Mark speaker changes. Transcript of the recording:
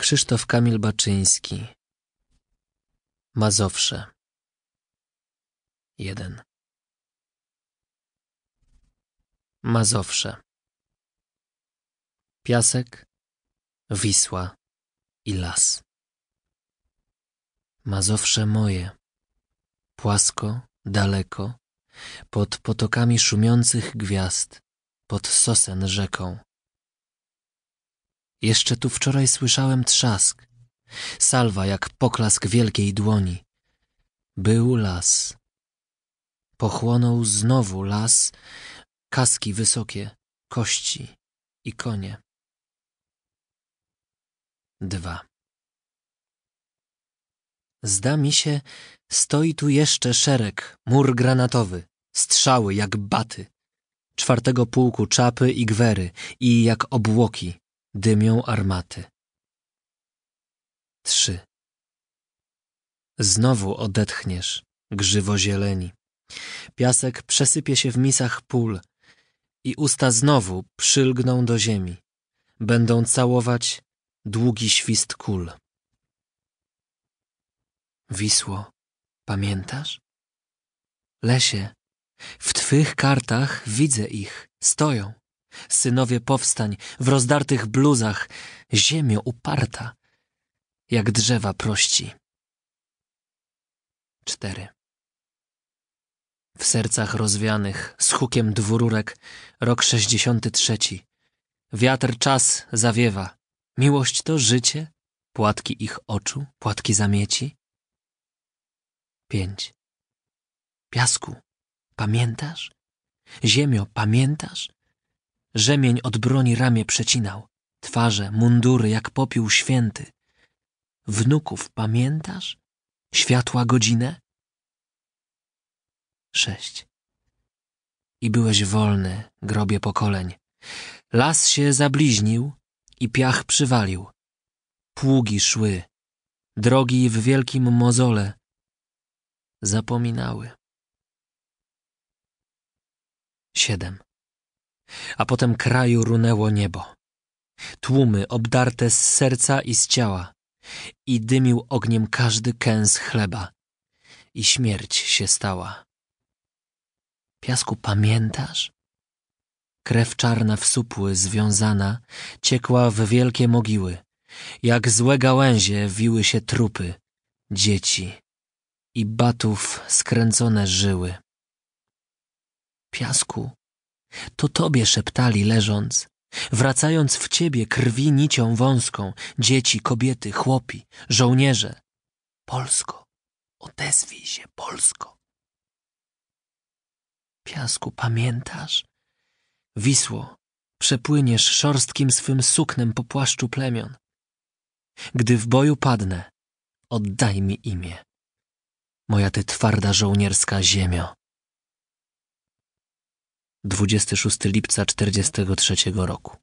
Speaker 1: Krzysztof Kamil Baczyński. Mazowsze. 1 Mazowsze. Piasek, Wisła i las. Mazowsze moje. Płasko, daleko Pod potokami szumiących gwiazd Pod sosen rzeką jeszcze tu wczoraj słyszałem trzask, salwa jak poklask wielkiej dłoni. Był las. Pochłonął znowu las, kaski wysokie, kości i konie. Dwa. Zda mi się, stoi tu jeszcze szereg, mur granatowy, strzały jak baty, czwartego pułku czapy i gwery i jak obłoki, dymią armaty. Trzy. Znowu odetchniesz, grzywo zieleni. Piasek przesypie się w misach pól i usta znowu przylgną do ziemi. Będą całować długi świst kul. Wisło, pamiętasz? Lesie, w twych kartach widzę ich, stoją. Synowie powstań, w rozdartych bluzach, ziemio uparta, jak drzewa prości. Cztery. W sercach rozwianych, z hukiem dwururek, rok sześćdziesiąty trzeci. Wiatr czas zawiewa. Miłość to życie, płatki ich oczu, płatki zamieci. Pięć. Piasku, pamiętasz? Ziemio, pamiętasz? Rzemień od broni ramię przecinał, twarze, mundury jak popiół święty. Wnuków pamiętasz? Światła godzinę? Sześć. I byłeś wolny, grobie pokoleń. Las się zabliźnił i piach przywalił. Pługi szły, drogi w wielkim mozole zapominały. Siedem a potem kraju runęło niebo. Tłumy obdarte z serca i z ciała i dymił ogniem każdy kęs chleba i śmierć się stała. Piasku, pamiętasz? Krew czarna w supły związana ciekła w wielkie mogiły. Jak złe gałęzie wiły się trupy, dzieci i batów skręcone żyły. Piasku, to tobie szeptali leżąc, wracając w ciebie krwi nicią wąską, dzieci, kobiety, chłopi, żołnierze. Polsko, odezwij się, Polsko. Piasku, pamiętasz? Wisło, przepłyniesz szorstkim swym suknem po płaszczu plemion. Gdy w boju padnę, oddaj mi imię. Moja ty twarda żołnierska ziemio. 26 lipca 1943 roku.